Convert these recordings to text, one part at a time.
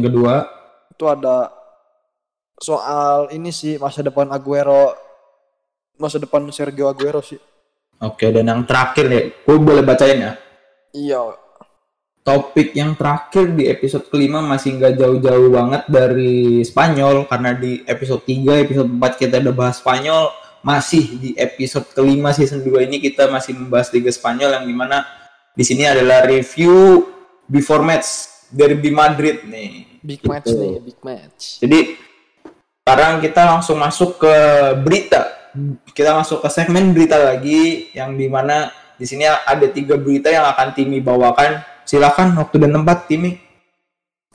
yang kedua. Itu ada soal ini sih masa depan Aguero. Masa depan Sergio Aguero sih. Oke dan yang terakhir nih gue boleh bacain ya? Iya. Topik yang terakhir di episode kelima masih nggak jauh-jauh banget dari Spanyol karena di episode 3, episode 4 kita udah bahas Spanyol. Masih di episode kelima season 2 ini kita masih membahas Liga Spanyol yang di mana di sini adalah review before match Derby Madrid nih. big match Gitu. nih big match Jadi sekarang kita langsung masuk ke berita. Kita masuk ke segmen berita lagi yang di mana di sini ada tiga berita yang akan Timi bawakan. Silakan waktu dan tempat Timi.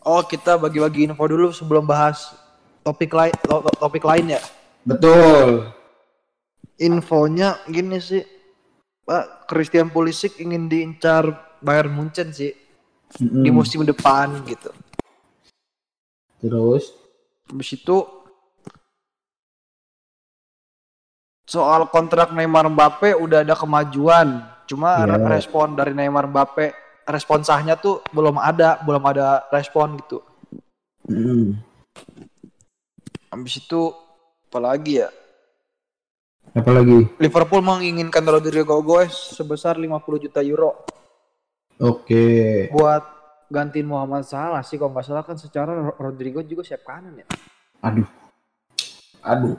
oh kita bagi-bagi info dulu sebelum bahas topik lain topik lain ya Betul. infonya gini sih Pak Christian Pulisic ingin diincar Bayern Munchen sih di Mm-mm. musim depan gitu. Terus? Habis itu soal kontrak Neymar Mbappe udah ada kemajuan. Cuma Iya. re- respon dari Neymar Mbappe respon sahnya tuh belum ada belum ada respon gitu. Mm, habis itu apalagi ya? Apa lagi? Liverpool menginginkan Rodrigo Goes sebesar 50 juta euro Oke. buat gantiin Muhammad Salah sih kalau nggak salah kan secara Ro- Rodrigo juga siap kanan ya. Aduh. Aduh.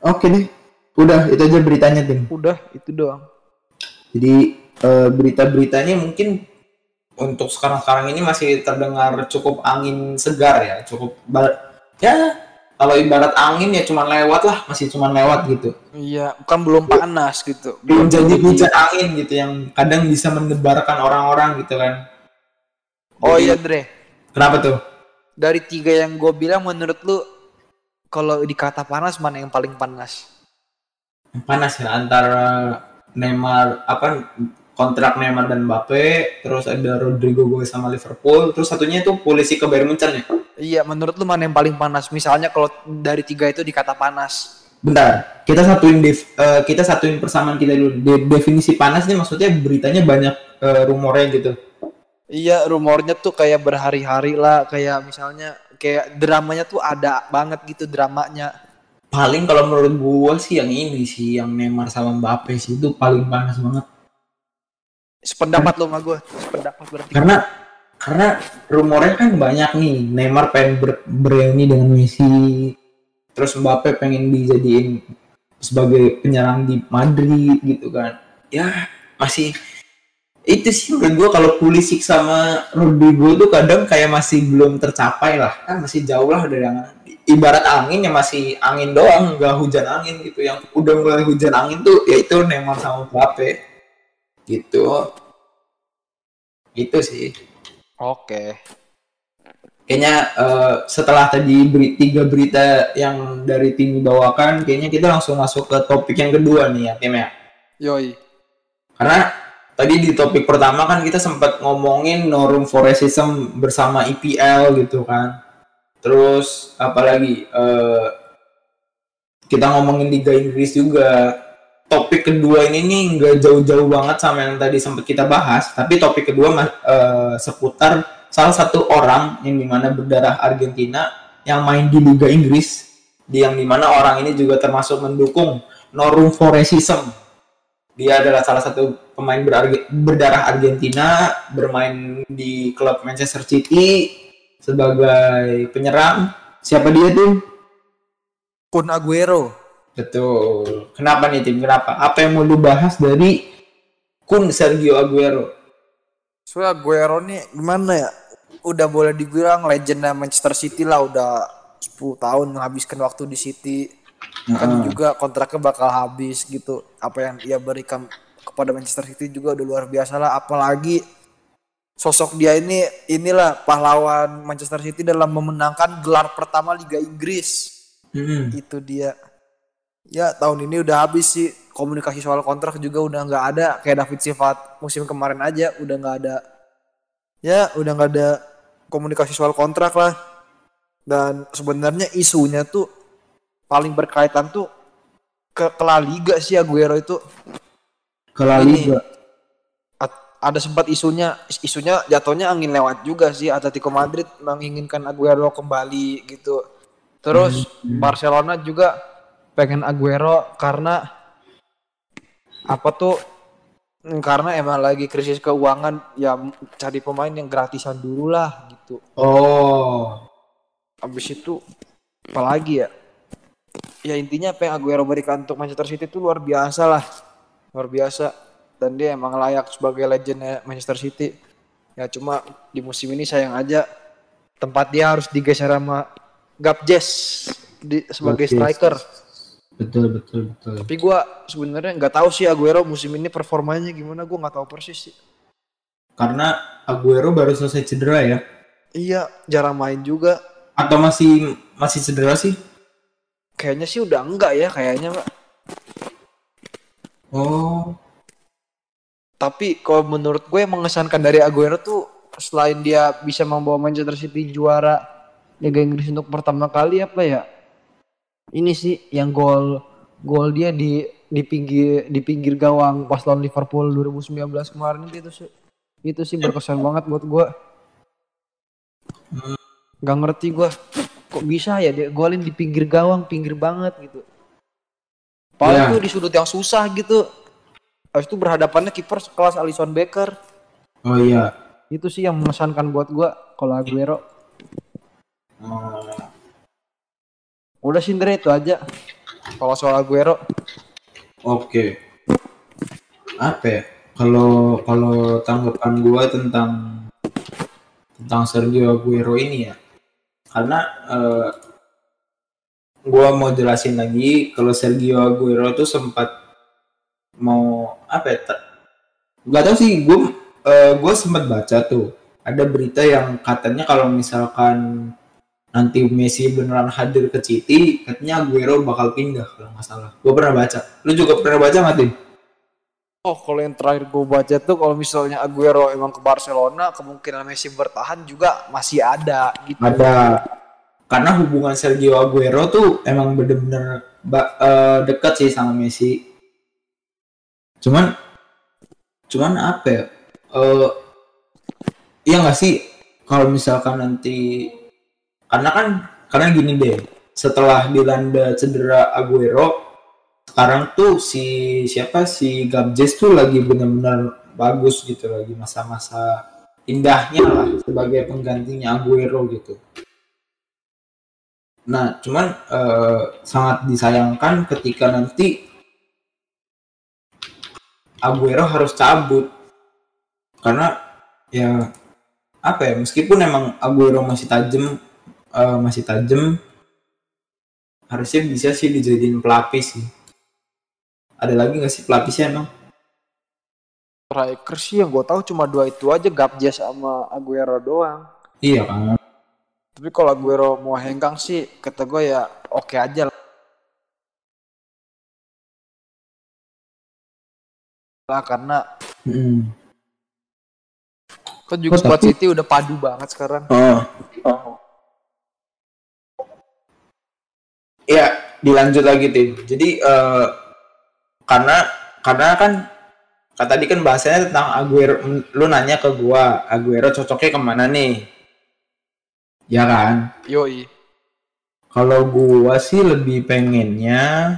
Oke deh. Udah itu aja beritanya Tim. Udah itu doang. Jadi eh, berita-beritanya mungkin untuk sekarang-sekarang ini masih terdengar cukup angin segar ya, cukup ya kalau ibarat angin ya cuman lewat lah, masih cuman lewat gitu. Iya, bukan belum panas gitu. Belum jadi hujan angin gitu yang kadang bisa menebarkan orang-orang gitu kan. Oh Jadi, iya Dre, Kenapa tuh? dari tiga yang gue bilang menurut lu kalau dikata panas mana yang paling panas? Panas ya antara Neymar apa kontrak Neymar dan Mbappe, terus ada Rodrigo Goes sama Liverpool, terus satunya itu polisi ke Bayern Munchen ya. Iya, menurut lu mana yang paling panas? Misalnya kalau dari tiga itu dikata panas. Bentar, kita satuin def- eh, kita satuin persamaan kita dulu. De- definisi panas nih maksudnya beritanya banyak eh, rumornya gitu. Iya, rumornya tuh kayak berhari-hari lah, kayak misalnya kayak dramanya tuh ada banget gitu dramanya. Paling kalau menurut gua sih yang ini sih yang Neymar sama Mbappe sih itu paling panas banget. Sependapat lo sama gue, sependapat berarti. Karena karena rumornya kan banyak nih. Neymar pengen ber- bereuni dengan Messi. Terus Mbappe pengen dijadiin sebagai penyerang di Madrid gitu kan. Ya, masih itu sih menurut gua kalau Pulisic sama Rodrigo tuh kadang kayak masih belum tercapai lah kan masih jauh lah dari yang ibarat angin ya masih angin doang nggak hujan angin gitu yang udah mulai hujan angin tuh yaitu Neymar sama Mbappe gitu. Itu sih. Oke. kayaknya eh, setelah tadi beri, tiga berita yang dari tim dibawakan kayaknya kita langsung masuk ke topik yang kedua nih ya tim ya? Yoi. karena tadi di topik pertama kan kita sempat ngomongin no room for racism bersama IPL gitu kan. Terus apalagi eh kita ngomongin Liga Inggris juga topik kedua ini nih nggak jauh-jauh banget sama yang tadi sempat kita bahas tapi topik kedua eh, seputar salah satu orang yang di mana berdarah Argentina yang main di Liga Inggris di yang di mana orang ini juga termasuk mendukung no room for racism dia adalah salah satu pemain berarge- berdarah Argentina bermain di klub Manchester City sebagai penyerang. Siapa dia tuh? Kun Aguero. Betul kenapa nih tim kenapa apa yang mau dibahas dari Kun Sergio Aguero Soalnya Aguero nih gimana ya? Udah boleh dibilang legenda Manchester City lah udah 10 tahun menghabiskan waktu di City. Kan juga kontraknya bakal habis gitu. Apa yang ia berikan kepada Manchester City juga udah luar biasa lah apalagi sosok dia ini inilah pahlawan Manchester City dalam memenangkan gelar pertama Liga Inggris. Mm-mm. itu dia ya tahun ini udah habis sih komunikasi soal kontrak juga udah nggak ada kayak David Sifat musim kemarin aja udah nggak ada ya udah nggak ada komunikasi soal kontrak lah dan sebenarnya isunya tuh paling berkaitan tuh ke, ke La Liga sih Aguero itu ke La Ini. Liga ada sempat isunya isunya jatuhnya angin lewat juga sih Atletico Madrid menginginkan Aguero kembali gitu. Terus Hmm. Barcelona juga pengen Aguero karena apa tuh karena emang lagi krisis keuangan ya cari pemain yang gratisan dulu lah gitu. Oh. Abis itu apalagi ya? Ya intinya apa yang Aguero berikan untuk Manchester City itu luar biasa lah. Luar biasa. Dan dia emang layak sebagai legendnya Manchester City. Ya cuma di musim ini sayang aja tempat dia harus digeser sama Gabjes di, sebagai striker. Betul betul betul. Tapi gua sebenarnya nggak tahu sih Aguero musim ini performanya gimana. Gua nggak tahu persis sih. Karena Aguero baru selesai cedera ya. Iya, jarang main juga. Atau masih masih cedera sih? Kayaknya sih udah enggak ya kayaknya, Pak. Oh. Tapi kalau menurut gue yang mengesankan dari Aguero tuh selain dia bisa membawa Manchester City juara Liga Inggris untuk pertama kali apa ya? Ini sih yang gol gol dia di di pinggir di pinggir gawang pas lawan Liverpool 2019 kemarin itu sih itu sih berkesan banget buat gue. Gak ngerti gue kok bisa ya dia golin di pinggir gawang pinggir banget gitu. Padahal Iya. tuh di sudut yang susah gitu. Habis itu berhadapannya kiper sekelas Alisson Becker. Oh iya. Itu sih yang mengesankan buat gua kalau Aguero. Oh. Udah sih Ndre, itu aja. Kalau soal Aguero, Oke. Apa ya? Kalau kalau tanggapan gua tentang tentang Sergio Aguero ini ya. Karena eh, gua mau jelasin lagi kalau Sergio Aguero tuh sempat mau apa ya? Gak tau sih, gue gue sempat baca tuh ada berita yang katanya kalau misalkan nanti Messi beneran hadir ke City, katanya Aguero bakal pindah kalau nggak salah. Gue pernah baca. Lu juga pernah baca nggak Tim? oh kalau yang terakhir gua baca tuh kalau misalnya Aguero emang ke Barcelona, kemungkinan Messi bertahan juga masih ada gitu. Ada. Karena hubungan Sergio Aguero tuh emang bener-bener ba- eh, dekat sih sama Messi. Cuman, cuman apa ya? Eh, iya nggak sih kalau misalkan nanti karena kan karena gini deh setelah dilanda cedera Aguero sekarang tuh si siapa si Gabjes tuh lagi benar-benar bagus gitu lagi masa-masa indahnya lah sebagai penggantinya Aguero gitu. Nah, cuman eh, sangat disayangkan ketika nanti Aguero harus cabut karena ya apa ya meskipun emang Aguero masih tajam eh, masih tajam harusnya bisa sih dijadiin pelapis sih ada lagi nggak sih pelapisnya emang Striker sih yang gua tahu cuma dua itu aja, Gabjes sama Aguero doang. iya kan Tapi kalau Aguero mau hengkang sih, kata gue ya oke aja lah. Lah, karena Mm. kan juga Oh, squad tapi- City udah padu banget sekarang. oh ya dilanjut lagi tim jadi eh, karena karena kan kan tadi kan bahasanya tentang Aguero lu nanya ke gua Aguero cocoknya ke mana nih? Ya kan? Yoi. Kalau gua sih lebih pengennya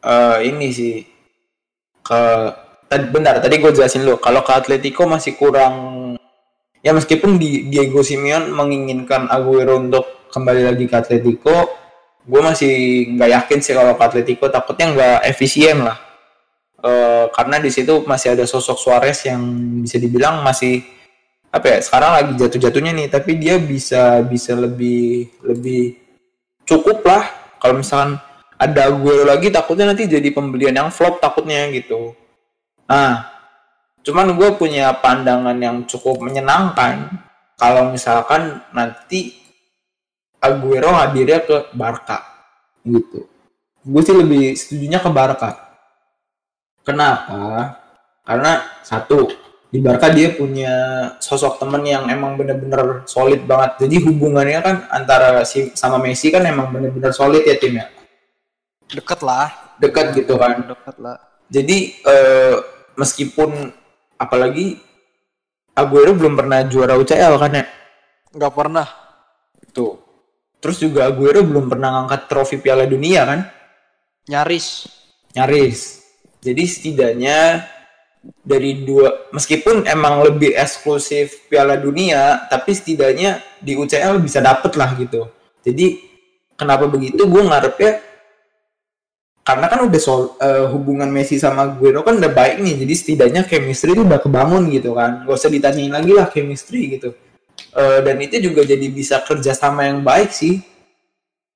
eh ini sih ke tadi bentar tadi gue jelasin dulu kalau ke Atletico masih kurang ya meskipun di Diego Simeone menginginkan Aguero untuk kembali lagi ke Atletico gue masih nggak yakin sih kalau ke Atletico takutnya nggak efisien lah. Eh, karena di situ masih ada sosok Suarez yang bisa dibilang masih apa ya sekarang lagi jatuh-jatuhnya nih. Tapi dia bisa bisa lebih lebih cukup lah. Kalau misalkan ada Aguero lagi takutnya nanti jadi pembelian yang flop takutnya gitu. Nah cuman gue punya pandangan yang cukup menyenangkan. Kalau misalkan nanti Aguero hadirnya ke Barca gitu gue sih lebih setujunya ke Barca kenapa karena satu di Barca dia punya sosok temen yang emang bener-bener solid banget. Jadi hubungannya kan antara si sama Messi kan emang bener-bener solid ya timnya. Deket lah. Dekat gitu kan. Deket lah. Jadi eh, meskipun apalagi Aguero belum pernah juara UCL kan ya nggak pernah tuh terus juga Aguero belum pernah ngangkat trofi Piala Dunia kan? Nyaris. Nyaris. Jadi setidaknya dari dua meskipun emang lebih eksklusif Piala Dunia tapi setidaknya di UCL bisa dapet lah gitu. Jadi kenapa begitu? Gue ngarepnya karena kan udah soal uh, hubungan Messi sama Aguero kan udah baik nih jadi setidaknya chemistry itu udah kebangun gitu kan. Gak usah ditanyain lagi lah chemistry gitu uh, dan itu juga jadi bisa kerjasama yang baik sih.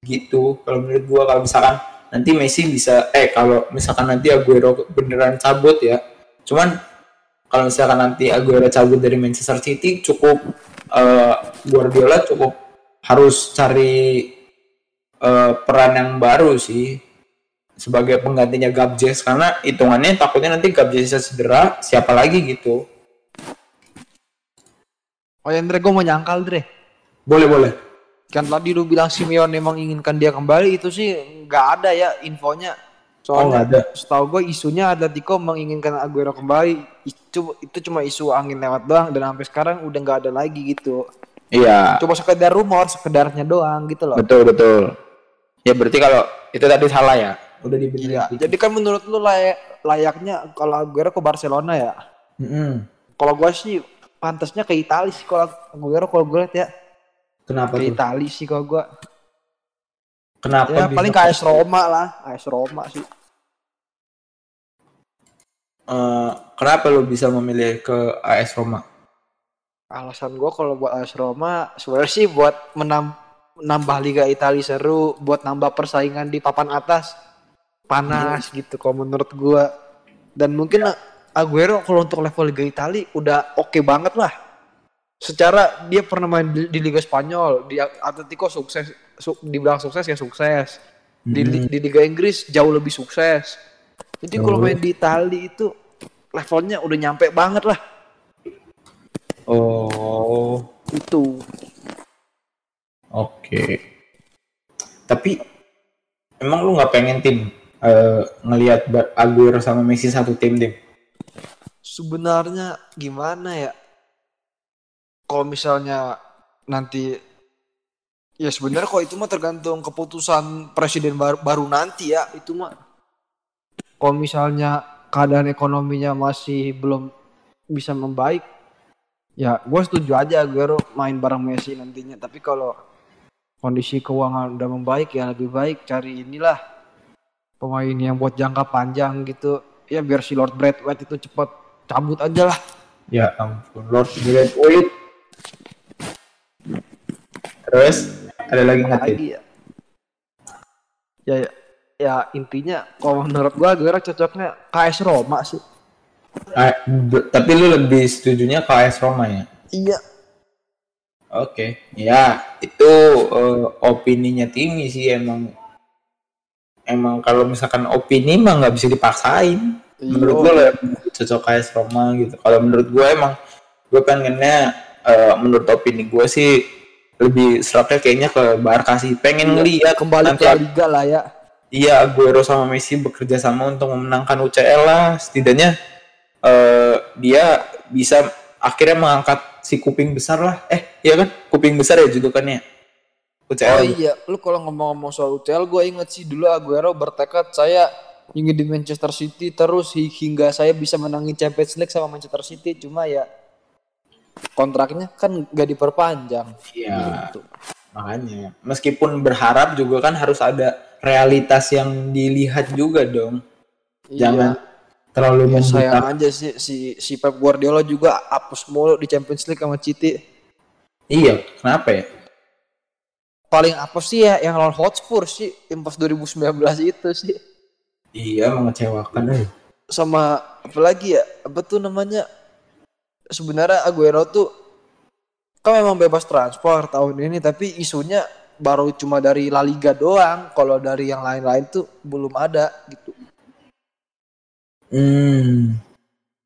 Gitu. Kalau menurut gue kalau misalkan nanti Messi bisa eh kalau misalkan nanti Aguero beneran cabut ya. Cuman kalau misalkan nanti Aguero cabut dari Manchester City cukup uh, Guardiola cukup harus cari uh, peran yang baru sih. Sebagai penggantinya Gabjes karena hitungannya takutnya nanti Gabjes bisa cedera siapa lagi gitu oh ya Andre gue mau nyangkal Dre boleh boleh kan tadi lu bilang Simeon emang inginkan dia kembali itu sih nggak ada ya infonya soalnya oh, ada. setahu gue isunya Atletico menginginkan Aguero kembali itu itu cuma isu angin lewat doang dan sampai sekarang udah nggak ada lagi gitu iya cuma sekedar rumor sekedarnya doang gitu loh betul betul ya berarti kalau itu tadi salah ya udah dibenerin. Iya. Jadi kan menurut lu layak layaknya kalau Aguero ke Barcelona ya. Mm -hmm. Kalau gue sih pantasnya ke Italia sih kalau Aguero kalau gue lihat ya. Kenapa ke tuh? Italia sih kalau gue. Kenapa? Ya paling ke AS Roma lah, AS Roma sih. Uh, kenapa lu bisa memilih ke AS Roma? Alasan gue kalau buat AS Roma sebenarnya sih buat menam menambah Liga Italia seru, buat nambah persaingan di papan atas panas hmm. gitu kalau menurut gua dan mungkin ya. Aguero kalau untuk level Liga Italia udah oke okay banget lah. Secara dia pernah main di, di Liga Spanyol di Atletico sukses su, dibilang sukses ya sukses. Di, hmm. di Liga Inggris jauh lebih sukses. Jadi kalau main di Italia itu levelnya udah nyampe banget lah. Oh. Itu. Oke. Okay. tapi emang lu nggak pengen tim uh, ngelihat Aguero sama Messi satu tim tim? Sebenarnya gimana ya? Kalau misalnya nanti ya sebenarnya kok itu mah tergantung keputusan presiden baru, baru nanti ya itu mah. Kalau misalnya keadaan ekonominya masih belum bisa membaik, ya gue setuju aja Aguero main bareng Messi nantinya. Tapi kalau kondisi keuangan udah membaik ya lebih baik cari inilah pemain yang buat jangka panjang gitu ya biar si Lord Bradway itu cepat cabut aja lah ya ampun Lord Bradway terus ada lagi nggak lagi ya. ya ya ya intinya kalau menurut gua Aguero cocoknya KS Roma sih ah, tapi lu lebih setujunya KS Roma ya iya oke okay. ya itu uh, opininya Timi sih emang emang kalau misalkan opini mah nggak bisa dipaksain. Menurut gue lah cocok kayak Roma gitu. Kalau menurut gue emang gue pengennya uh, menurut opini gue sih lebih seraknya kayaknya ke Barca sih. Pengen iya, ngeliat kembali ke Liga lah ya. Iya Aguero sama Messi bekerja sama untuk memenangkan UCL lah. Setidaknya uh, dia bisa akhirnya mengangkat si kuping besar lah. Eh iya kan? Kuping besar ya juga kan ya UCL. Oh iya, lu kalau ngomong-ngomong soal UCL, gue inget sih dulu Aguero bertekad saya ingin di Manchester City terus hingga saya bisa menangin Champions League sama Manchester City. Cuma ya kontraknya kan gak diperpanjang. Iya. Gitu. Makanya, meskipun berharap juga kan harus ada realitas yang dilihat juga dong. Iya. Jangan terlalu ya, sayang aja sih si si Pep Guardiola juga hapus mulu di Champions League sama City. Iya, kenapa ya? paling apa sih ya yang lawan Hotspur sih yang pas 2019 itu sih iya mengecewakan. Eh. sama apa lagi ya? Apa tuh namanya? Sebenarnya Aguero tuh kan memang bebas transfer tahun ini tapi isunya baru cuma dari La Liga doang. Kalau dari yang lain-lain tuh belum ada gitu. Hmm.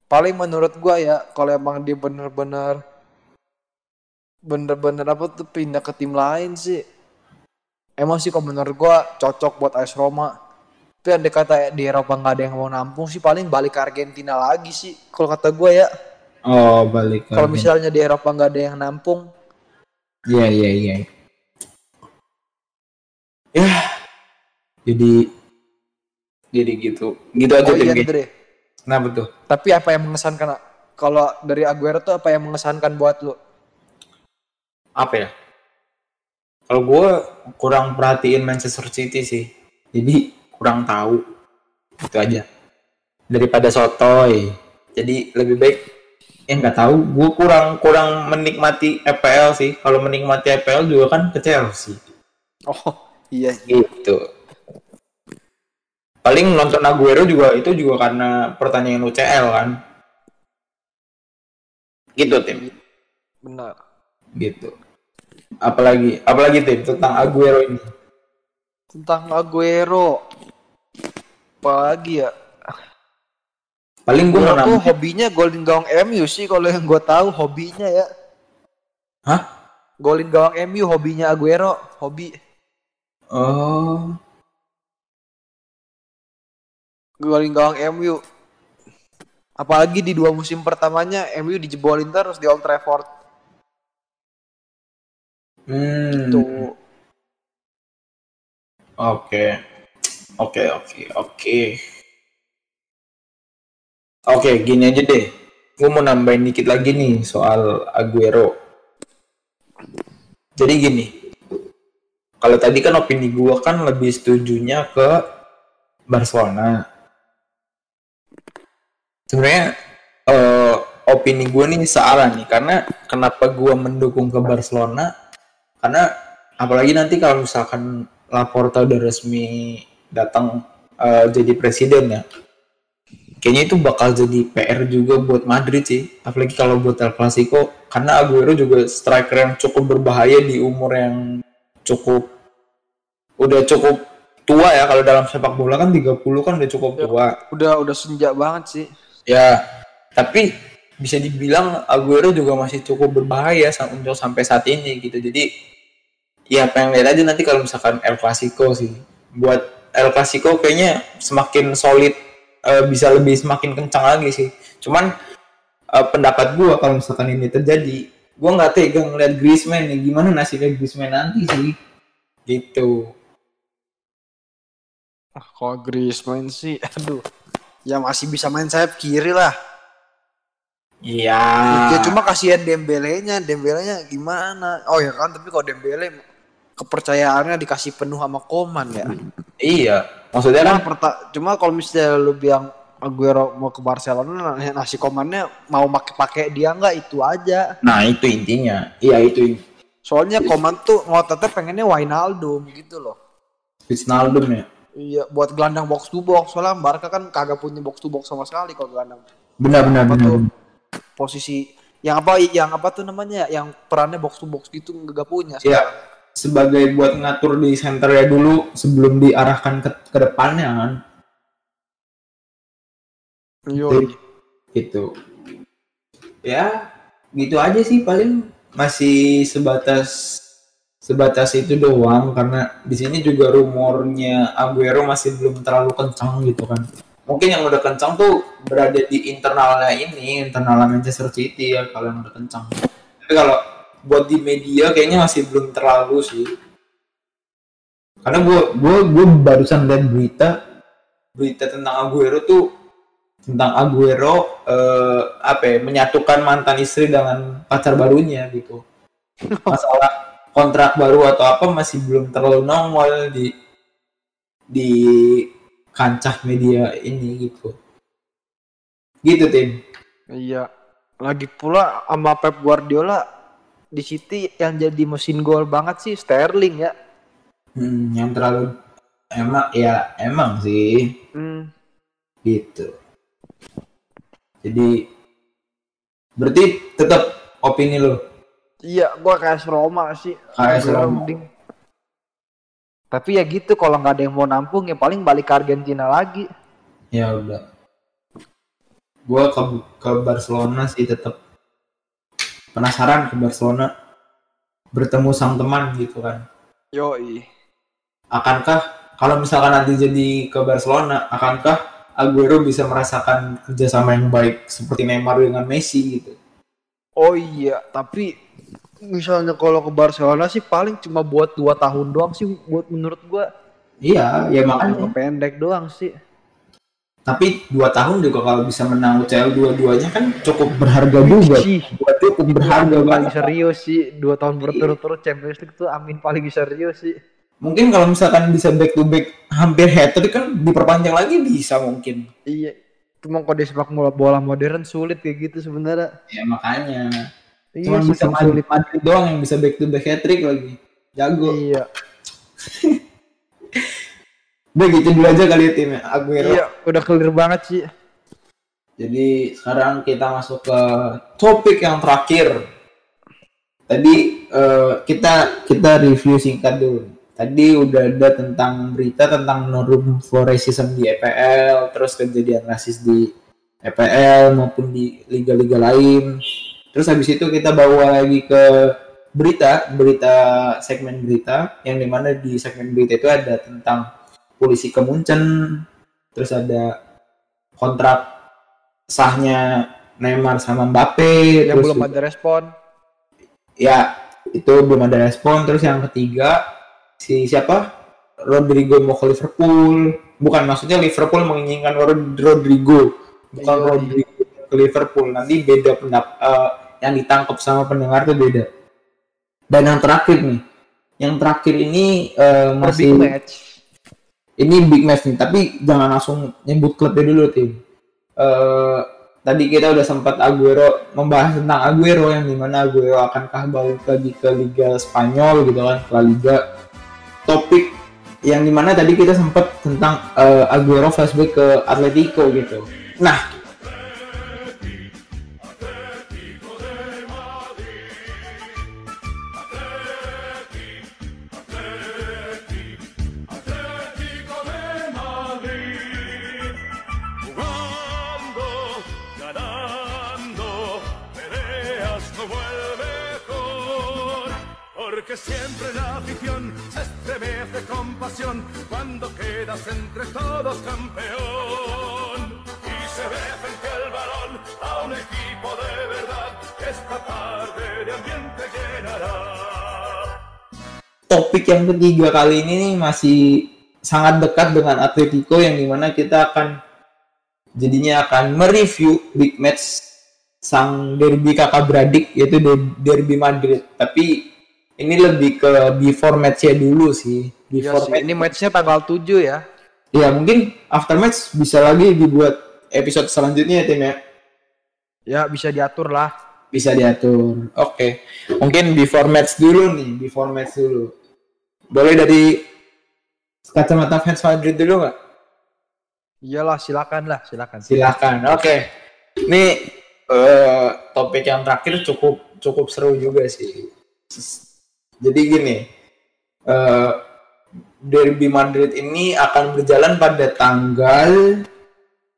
paling menurut gua ya kalau emang dia bener-bener bener-bener apa tuh pindah ke tim lain sih. Emang sih kalau menurut gue cocok buat AS Roma tapi yang kata di Eropa nggak ada yang mau nampung sih paling balik ke Argentina lagi sih kalau kata gue ya Oh, balik Kalau misalnya di Eropa nggak ada yang nampung, Iya, iya, iya. Ya. Jadi jadi gitu. Gitu aja oh iya. Andre. Kenapa tuh? Tapi apa yang mengesankan kalau dari Aguero tuh apa yang mengesankan buat lu? Apa ya? Kalau gue kurang perhatiin Manchester City sih. Jadi kurang tahu. Itu aja. Daripada sotoy. Jadi lebih baik ya nggak tahu. Gue kurang kurang menikmati EPL sih. Kalau menikmati EPL juga kan ke Chelsea. Oh iya. gitu paling nonton Aguero juga itu juga karena pertandingan UCL kan gitu tim Benar. gitu apalagi apalagi tim tentang Aguero ini Tentang Aguero. Apalagi ya? paling gue tuh hobinya golin gawang MU sih kalau yang gue tahu hobinya ya. hah Golin gawang MU hobinya Aguero, hobi oh golin gawang MU. Apalagi di dua musim pertamanya MU dijebolin terus di Old Trafford. hmm Tuh. Oke. Oke oke oke. Oke gini aja deh. Gue mau nambahin dikit lagi nih soal Aguero. Jadi gini kalau tadi kan opini gue kan lebih setujunya ke Barcelona. Sebenarnya eh, opini gue nih salah nih karena kenapa gue mendukung ke Barcelona? Karena apalagi nanti kalau misalkan Laporta udah resmi datang eh, jadi presiden ya kayaknya itu bakal jadi PR juga buat Madrid sih apalagi kalau buat El Clasico karena Aguero juga striker yang cukup berbahaya di umur yang cukup udah cukup tua ya kalau dalam sepak bola kan 30 kan udah cukup Ya. tua Udah udah senja banget sih. Ya, tapi bisa dibilang Aguero juga masih cukup berbahaya untuk sampai saat ini gitu. Jadi ya pengen lihat aja nanti kalau misalkan El Clasico sih. Buat El Clasico kayaknya semakin solid eh, bisa lebih semakin kencang lagi sih. Cuman eh, pendapat gua kalau misalkan ini terjadi, gua nggak tega ngeliat Griezmann nih. Gimana nasibnya Griezmann nanti sih? Gitu. Ah, kalau Griezmann sih, aduh. Ya masih bisa main sayap kiri lah. Iya. Ya cuma kasihan Dembele-nya, Dembele-nya gimana? Oh ya kan, tapi kalau Dembele kepercayaannya dikasih penuh sama Koman ya. Iya. Maksudnya Cuma, kan perta- cuma kalau misalnya lu bilang Aguero mau ke Barcelona, nah, nasi Komannya mau pakai-pakai dia nggak itu aja. Nah itu intinya. Iya itu Soalnya Koman tuh ngototnya pengennya Wijnaldum gitu loh. Wijnaldum ya. Iya, buat gelandang box to box. Soalnya Barca kan kagak punya box to box sama sekali kalau gelandang Benar benar Apa benar. tuh? posisi yang apa yang apa tuh namanya yang perannya box to box gitu nggak punya Iya. Sebagai buat ngatur di center ya dulu sebelum diarahkan ke, ke depannya kan. Yoi. Gitu. Ya, gitu aja sih paling masih sebatas sebatas itu doang karena di sini juga rumornya Aguero masih belum terlalu kencang gitu kan. Mungkin yang udah kencang tuh berada di internalnya ini, internalnya Manchester City ya kalau yang udah kencang. Tapi kalau buat di media kayaknya masih belum terlalu sih. Karena gue gue gue barusan lihat berita berita tentang Aguero tuh tentang Aguero eh, apa ya, menyatukan mantan istri dengan pacar barunya gitu. Masalah kontrak baru atau apa masih belum terlalu nongol di di kancah media ini gitu. Gitu tim. Iya. Lagi pula sama Pep Guardiola di City yang jadi mesin gol banget sih Sterling ya. Hmm, yang terlalu emang ya emang sih Hmm. gitu. Jadi berarti tetap opini lo Iya, gua kayak Roma sih. KS Aguero Roma. mending. Tapi ya gitu kalau nggak ada yang mau nampung ya paling balik ke Argentina lagi. ya udah gua ke ke Barcelona sih tetap penasaran ke Barcelona bertemu sang teman gitu kan Yoi. akankah kalau misalkan nanti jadi ke Barcelona akankah Aguero bisa merasakan kerjasama yang baik seperti Neymar dengan Messi gitu. Oh iya, tapi misalnya kalau ke Barcelona sih paling cuma buat dua tahun doang sih buat menurut gua. Iya, ya makanya. Pendek doang sih. Tapi dua tahun juga kalau bisa menang UCL dua-duanya kan cukup berharga juga. Buat cukup berharga paling banget. serius sih dua tahun berturut-turut Champions League tuh Amin paling serius sih. Mungkin kalau misalkan bisa back to back hampir hat trick kan diperpanjang lagi bisa mungkin. Iya. Cuma kalau di sepak bola bola modern sulit kayak gitu sebenarnya. Ya makanya. Iya, Cuma bisa Madrid, Madrid doang yang bisa back to back hat trick lagi. Jago. Iya. Udah gitu dulu aja kali ya timnya Aguero. Iya, udah clear banget sih. Jadi sekarang kita masuk ke topik yang terakhir. Tadi eh, kita kita review singkat dulu. Tadi udah ada tentang berita tentang no room for racism di EPL, terus kejadian rasis di EPL maupun di liga-liga lain. Terus habis itu kita bawa lagi ke berita, berita segmen berita yang di mana di segmen berita itu ada tentang polisi kemuncen, terus ada kontrak sahnya Neymar sama Mbappe, Yang terus belum ada respon. ya itu belum ada respon. Terus yang ketiga si siapa? Rodrigo mau ke Liverpool. Bukan maksudnya Liverpool menginginkan Rod- Rodrigo, bukan Iya, Rodrigo ke Liverpool. Nanti beda pendap eh, yang ditangkap sama pendengar tuh beda. Dan yang terakhir nih, yang terakhir ini Per masih big match. Ini big match nih, tapi jangan langsung nyebut klubnya dulu tim. Eh, tadi kita udah sempat Aguero membahas tentang Aguero yang di mana Aguero akankah balik lagi ke Liga Spanyol gitu kan, La Liga. Topik yang di mana tadi kita sempat tentang eh, Aguero flashback ke Atletico gitu. Nah, Porque siempre la afición se estremece con pasión cuando quedas entre todos campeón. Y se ve frente al balón a un equipo de verdad que esta tarde de ambiente llenará. topik yang ketiga kali ini nih masih sangat dekat dengan Atletico yang di mana kita akan jadinya akan mereview big match sang derby kakak beradik yaitu de- derby Madrid tapi ini lebih ke before match-nya dulu sih. Iya before sih, match ini matchnya. tanggal 7 ya. ya mungkin after match bisa lagi dibuat episode selanjutnya ya tim ya? Ya bisa diatur lah. bisa diatur. Oke. Mungkin before match dulu nih before match dulu. Boleh dari kacamata fans Madrid dulu nggak? Iyalah, silakan lah, silakan. silakan oke. Ini eh, topik yang terakhir cukup cukup seru juga sih jadi gini eh, derby Madrid ini akan berjalan pada tanggal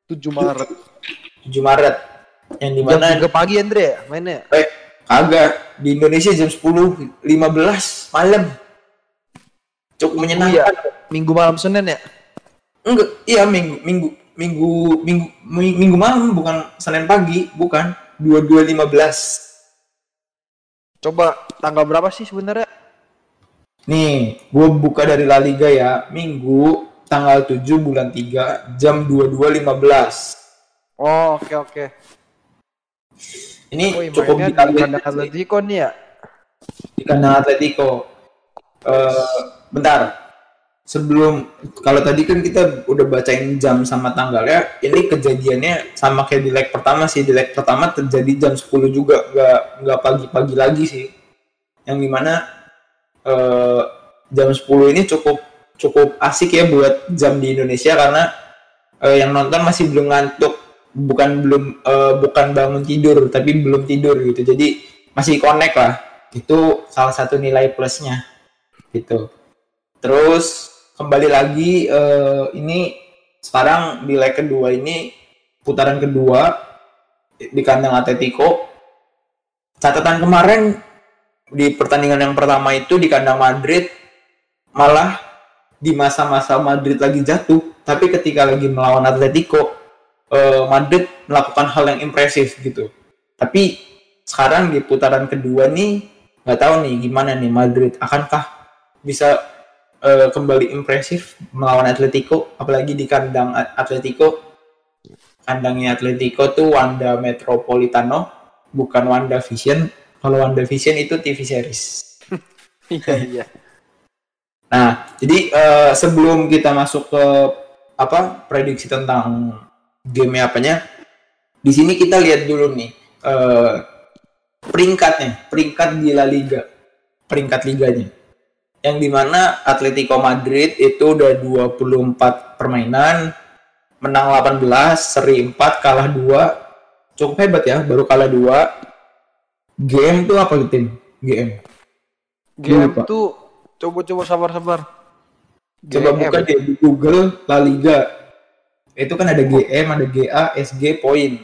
7 Maret. 7 Maret yang Jam di mana 3 pagi Andre ya mainnya. eh kagak di Indonesia jam 10.15 malam cukup menyenangkan Minggu malam Senin ya? enggak iya minggu minggu minggu minggu minggu, minggu malam bukan Senin pagi bukan 22.15 Coba tanggal berapa sih sebenarnya? nih gue buka dari La Liga ya minggu tanggal 7 bulan 3 jam 22.15 Oh, oke oke. ini Woi, cukup di kandang Atletico nih ya. di kandang Atletico Eh, bentar sebelum kalau tadi kan kita udah bacain jam sama tanggalnya ini kejadiannya sama kayak di leg pertama sih. Di leg pertama terjadi jam 10 juga nggak nggak pagi-pagi lagi sih. Yang di mana eh, jam 10 ini cukup cukup asik ya buat jam di Indonesia karena eh, yang nonton masih belum ngantuk bukan belum eh, bukan bangun tidur tapi belum tidur gitu. Jadi masih connect lah. Itu salah satu nilai plusnya gitu. Terus kembali lagi eh, ini sekarang di leg kedua ini putaran kedua di kandang Atletico catatan kemarin di pertandingan yang pertama itu di kandang Madrid malah di masa-masa Madrid lagi jatuh tapi ketika lagi melawan Atletico eh, Madrid melakukan hal yang impresif gitu. Tapi sekarang di putaran kedua nih nggak tahu nih gimana nih Madrid akankah bisa eh, kembali impresif melawan Atletico apalagi di kandang Atletico kandangnya Atletico tuh Wanda Metropolitano bukan Wanda Vision kalau Wanda Vision itu TV series Iya iya. Nah, jadi eh, sebelum kita masuk ke apa prediksi tentang game apanya, di sini kita lihat dulu nih eh, peringkatnya, peringkat di La Liga, peringkat liganya. Yang di mana Atletico Madrid itu udah 24 permainan, menang 18, seri 4, kalah 2. Cukup hebat ya, baru kalah 2. Game tuh apa tim? GM. Game Lupa. tuh coba-coba sabar-sabar. Coba buka deh di Google La Liga. Itu kan ada GM, ada GA, SG, poin.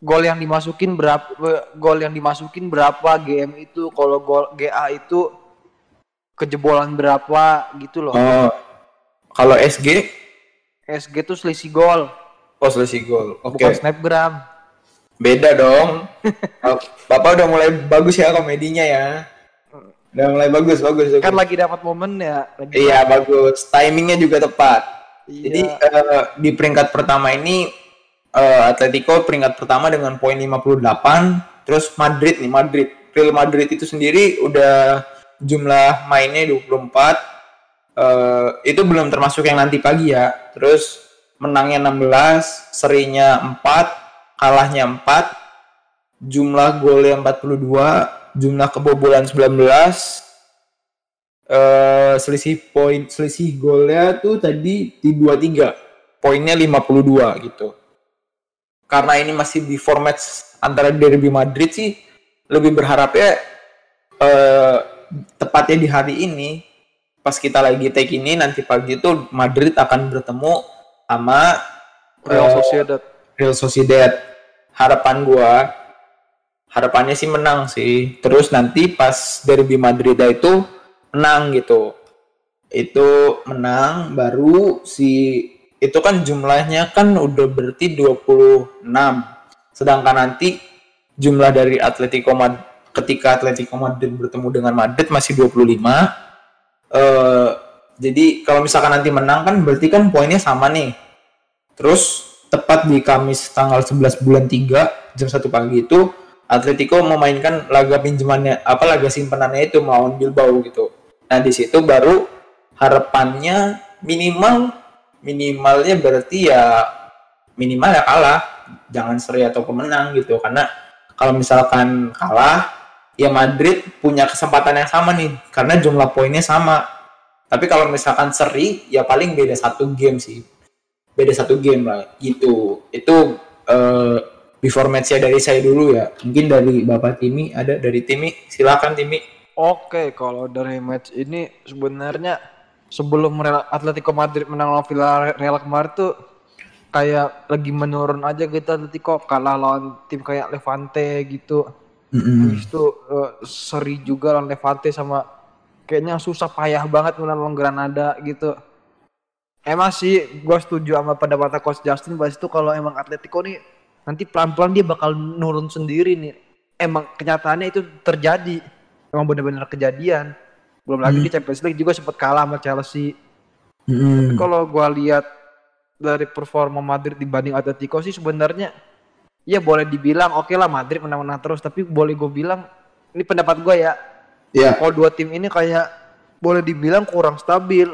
Gol yang dimasukin berapa? Gol yang dimasukin berapa? GM itu kalau gol GA itu kejebolan berapa gitu loh. Oh, kalau SG, SG tuh selisih gol, oh selisih gol. Oke, bukan snapgram. beda dong. Bapak udah mulai bagus ya komedinya ya. Udah mulai bagus, bagus. bagus. Kan lagi dapat momen ya. Lagi Iya bagus, timingnya juga tepat. Iya. Jadi eh, di peringkat pertama ini eh, Atletico peringkat pertama dengan poin 58, terus Madrid nih Madrid, Real Madrid itu sendiri udah jumlah mainnya 24. Eh, itu belum termasuk yang nanti pagi ya. Terus menangnya 16, serinya 4, kalahnya 4, jumlah golnya 42, jumlah kebobolan 19, eh selisih poin selisih golnya tuh tadi di 23 poinnya 52 gitu karena ini masih di format antara derby Madrid sih lebih berharapnya eh tepatnya di hari ini pas kita lagi take ini nanti pagi itu Madrid akan bertemu sama Real eh, Sociedad. Real Sociedad. Harapan gua harapannya sih menang sih. Terus nanti pas derby Madrid itu menang gitu. Itu menang baru si itu kan jumlahnya kan udah berarti 26. Sedangkan nanti jumlah dari Atletico Madrid ketika Atletico Madrid bertemu dengan Madrid masih 25. Eh jadi kalau misalkan nanti menang kan berarti kan poinnya sama nih. Terus tepat di Kamis tanggal 11 bulan 3 jam 1 pagi itu Atletico memainkan laga pinjamannya apa laga simpenannya itu melawan Bilbao gitu. Nah, di situ baru harapannya minimal minimalnya berarti ya minimal ya kalah, jangan seri atau pemenang gitu karena kalau misalkan kalah ya Madrid punya kesempatan yang sama nih karena jumlah poinnya sama. Tapi kalau misalkan seri ya paling beda satu game sih. Beda satu game lah gitu. Itu eh before match dari saya dulu ya. Mungkin dari bapak Timi ada dari Timi. Silakan Timi. Oke, kalau dari match ini sebenarnya sebelum Real Atletico Madrid menang lawan Villarreal kemarin tuh kayak lagi menurun aja gitu Atletico. Kalah lawan tim kayak Levante gitu. Habis itu eh, seri juga lawan Levante sama kayaknya susah payah banget menang Granada gitu. Emang sih gue setuju sama pendapatnya Coach Justin bahwa itu kalau emang Atletico nih nanti pelan-pelan dia bakal nurun sendiri nih. Emang kenyataannya itu terjadi. Emang benar-benar kejadian. Belum lagi di Champions League juga sempat kalah sama Chelsea. Tapi kalau gua lihat dari performa Madrid dibanding Atletico sih sebenarnya ya boleh dibilang oke lah Madrid menang-menang terus tapi boleh gue bilang ini pendapat gue ya. Ya kalau dua tim ini kayak boleh dibilang kurang stabil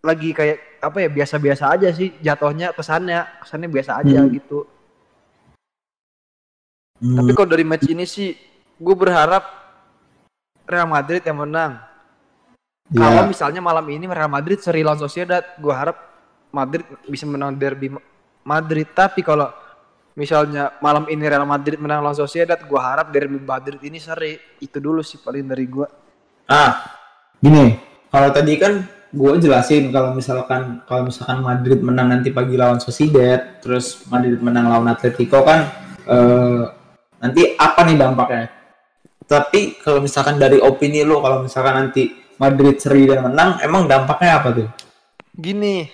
lagi kayak apa ya biasa-biasa aja sih jatuhnya kesannya kesannya biasa aja Hmm. gitu. Tapi kalau dari match ini sih gue berharap Real Madrid yang menang. Kalau ya misalnya malam ini Real Madrid seri lawan Sociedad, gue harap Madrid bisa menang derby Ma- Madrid. Tapi kalau misalnya malam ini Real Madrid menang lawan Sociedad, gue harap derby Madrid ini seri. Itu dulu sih paling dari gue. ah gini kalau tadi kan gue jelasin kalau misalkan kalau misalkan Madrid menang nanti pagi lawan Sociedad terus Madrid menang lawan Atletico kan eh, nanti apa nih dampaknya tapi kalau misalkan dari opini lo kalau misalkan nanti Madrid seri dan menang emang dampaknya apa tuh Gini,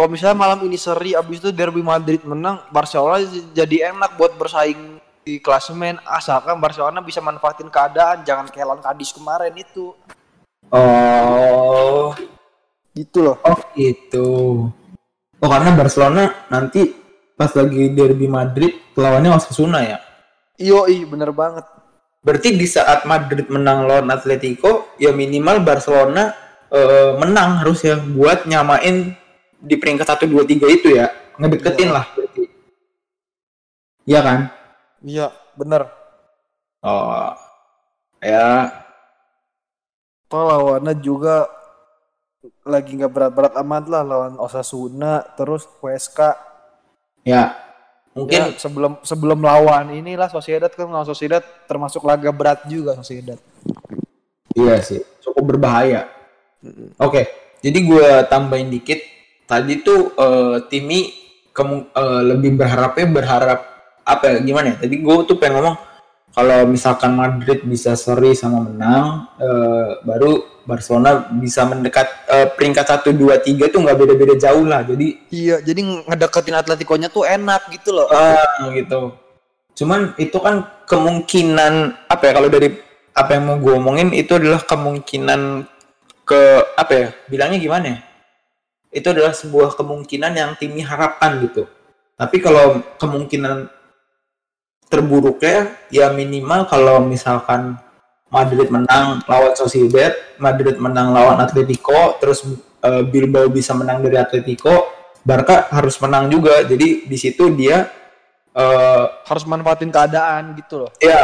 kalau misalnya malam ini seri abis itu derby Madrid menang Barcelona jadi enak buat bersaing di klasemen. Asalkan Barcelona bisa manfaatin keadaan jangan kayak lawan Cadiz kemarin itu. Oh, gitu loh. Oh gitu. Oh karena Barcelona nanti pas lagi derby Madrid lawannya Osasuna ya. iyo bener banget. Berarti di saat Madrid menang lawan Atletico, ya minimal Barcelona eh, menang harus ya buat nyamain di peringkat 1 2 3 itu ya. Ngedeketin Iya. lah berarti. Iya kan? iya bener Oh. Ya, Toh lawannya juga lagi nggak berat-berat amat lah lawan Osasuna terus Huesca ya. Ya, Mungkin sebelum sebelum lawan inilah Sociedad kan lawan Sociedad termasuk laga berat juga Sociedad. Iya sih, cukup berbahaya. Oke, jadi gue tambahin dikit. Tadi tuh eh, Timi kemu- eh, lebih berharapnya berharap apa ya? Gimana ya? Tadi gue tuh pengen ngomong kalau misalkan Madrid bisa seri sama menang, eh, baru Barcelona bisa mendekat eh, peringkat 1 2 3 tuh nggak beda-beda jauh lah. Jadi Iya, jadi ngedeketin Atletico-nya tuh enak gitu loh. ah gitu. Cuman itu kan kemungkinan apa ya kalau dari apa yang mau gue omongin itu adalah kemungkinan ke apa ya bilangnya gimana ya? Itu adalah sebuah kemungkinan yang Timi harapkan gitu. Tapi kalau kemungkinan terburuknya ya minimal kalau misalkan Madrid menang lawan Sociedad, Madrid menang lawan Atletico, terus eh, Bilbao bisa menang dari Atletico, Barca harus menang juga. Jadi di situ dia eh, Harus manfaatin keadaan gitu loh. ya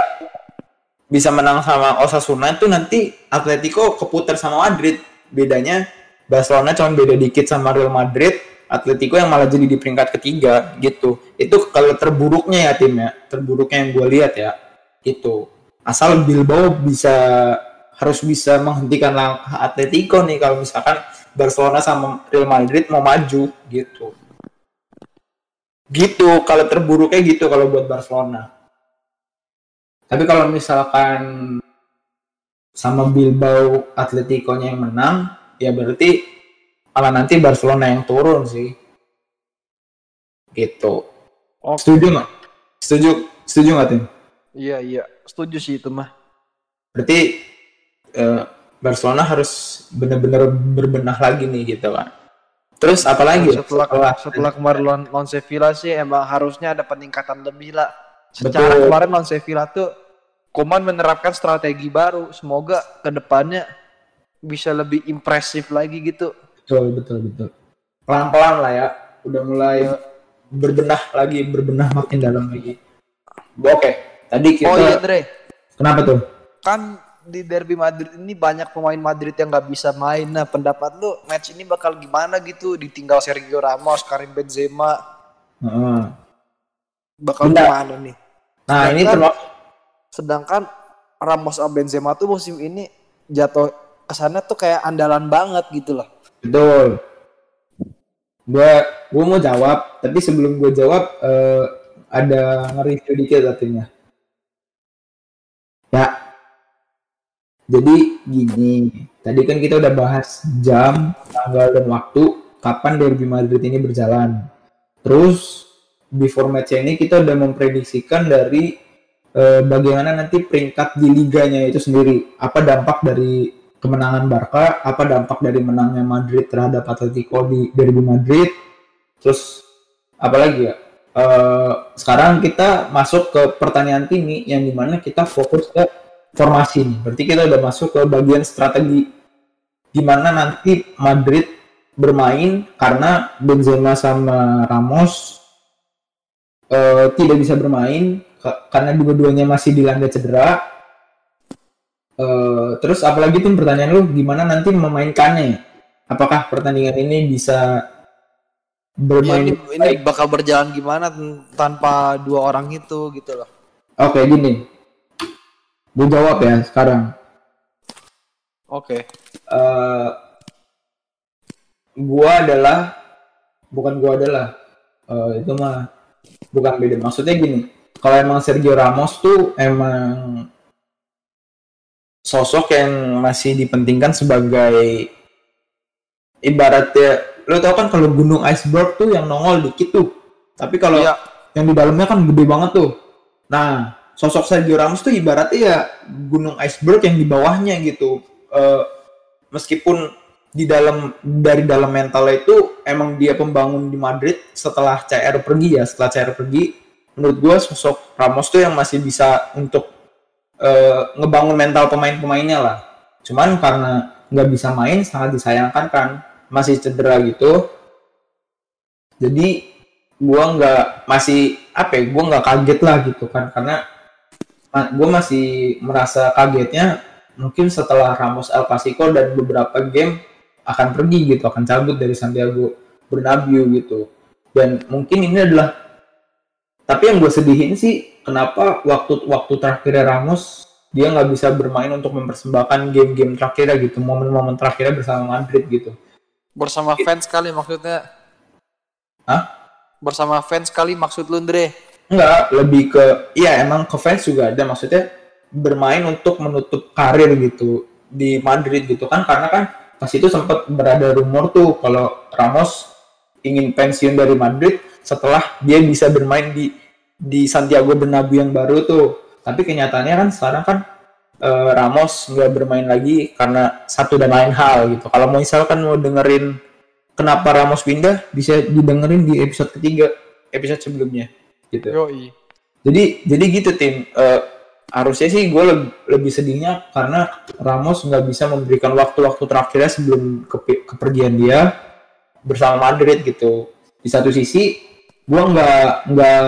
bisa menang sama Osasuna itu nanti Atletico keputar sama Madrid. Bedanya Barcelona cuma beda dikit sama Real Madrid, Atletico yang malah jadi di peringkat ketiga gitu. Itu kalau terburuknya ya timnya, terburuknya yang gue lihat ya. Gitu. Asal Bilbao bisa harus bisa menghentikan langkah Atletico nih kalau misalkan Barcelona sama Real Madrid mau maju gitu. Gitu kalau terburuknya gitu kalau buat Barcelona. Tapi kalau misalkan sama Bilbao Atletico-nya yang menang, ya berarti malah nanti Barcelona yang turun sih. Gitu. Oke. Setuju nggak? Setuju, setuju nggak tim? Iya, iya. Setuju sih itu mah. Berarti eh, Barcelona harus benar-benar berbenah lagi nih gitu kan. Terus apalagi ya? Setelah setelah kemarin lawan, lawan Sevilla sih emang harusnya ada peningkatan lebih lah. Secara Betul. kemarin lawan Sevilla tuh Koman menerapkan strategi baru. Semoga ke depannya bisa lebih impresif lagi gitu. betul betul betul. Pelan-pelan lah ya. Udah mulai berbenah lagi, berbenah makin dalam lagi. Oke, tadi kita Oh iya Dre, kenapa tuh? kan di derby Madrid ini banyak pemain Madrid yang nggak bisa main. Nah pendapat lu match ini bakal gimana gitu? Ditinggal Sergio Ramos, Karim Benzema, Heeh. bakal Bentar. gimana nih? Nah, ini Sedangkan- termasuk Sedangkan Ramos sama Benzema tuh musim ini jatuh kesannya tuh kayak andalan banget gitu loh. Betul. Gua gua mau jawab, tapi sebelum gua jawab eh, ada nge-review dikit artinya. Ya. Jadi gini, tadi kan kita udah bahas jam, tanggal dan waktu kapan derby Madrid ini berjalan. Terus before match ini kita udah memprediksikan dari eh, bagaimana nanti peringkat di liganya itu sendiri. Apa dampak dari kemenangan Barca, apa dampak dari menangnya Madrid terhadap Atletico di derby Madrid. Terus apalagi ya? Eh, sekarang kita masuk ke pertanyaan Timi yang di mana kita fokus ke formasi nih. Berarti kita udah masuk ke bagian strategi gimana nanti Madrid bermain karena Benzema sama Ramos eh, tidak bisa bermain ka- karena dua-duanya masih dilanda cedera. Eh, terus apalagi tuh pertanyaan lu gimana nanti memainkannya? Apakah pertandingan ini bisa Ya, bermain ini, ini bakal berjalan gimana tanpa dua orang itu gitu loh. Oke gini, gue jawab ya sekarang. Oke. eh gua adalah bukan gua adalah eh, itu mah bukan beda maksudnya gini kalau emang Sergio Ramos tuh emang sosok yang masih dipentingkan sebagai ibaratnya lo tau kan kalau gunung iceberg tuh yang nongol dikit tuh. Tapi kalau Iya. yang di dalamnya kan gede banget tuh. Nah, sosok Sergio Ramos tuh ibaratnya ya gunung iceberg yang di bawahnya gitu. Eh, meskipun di dalam dari dalam mentalnya itu emang dia pembangun di Madrid setelah CR pergi ya, setelah CR pergi, menurut gue sosok Ramos tuh yang masih bisa untuk eh, ngebangun mental pemain-pemainnya lah. Cuman karena nggak bisa main sangat disayangkan kan, masih cedera gitu. Jadi gua nggak masih apa ya, gua nggak kaget lah gitu kan karena gua masih merasa kagetnya mungkin setelah Ramos El Clasico dan beberapa game akan pergi gitu, akan cabut dari Santiago Bernabeu gitu. Dan mungkin ini adalah tapi yang gue sedihin sih kenapa waktu waktu terakhirnya Ramos dia nggak bisa bermain untuk mempersembahkan game-game terakhirnya gitu, momen-momen terakhirnya bersama Madrid gitu. Bersama fans kali maksudnya. Hah? Bersama fans kali maksud lu Andre. Enggak, lebih ke iya emang ke fans juga ada maksudnya bermain untuk menutup karir gitu di Madrid gitu kan karena kan pas itu sempat berada rumor tuh kalau Ramos ingin pensiun dari Madrid setelah dia bisa bermain di di Santiago Bernabeu yang baru tuh. Tapi kenyataannya kan sekarang kan eh, Ramos nggak bermain lagi karena satu dan lain hal gitu. Kalau mau misalkan mau dengerin kenapa Ramos pindah bisa didengerin di episode ketiga episode sebelumnya gitu. Yoi. Jadi jadi gitu tim Eh, harusnya sih gue lebih, lebih sedihnya karena Ramos nggak bisa memberikan waktu-waktu terakhirnya sebelum kepe- kepergian dia bersama Madrid gitu. Di satu sisi gue nggak nggak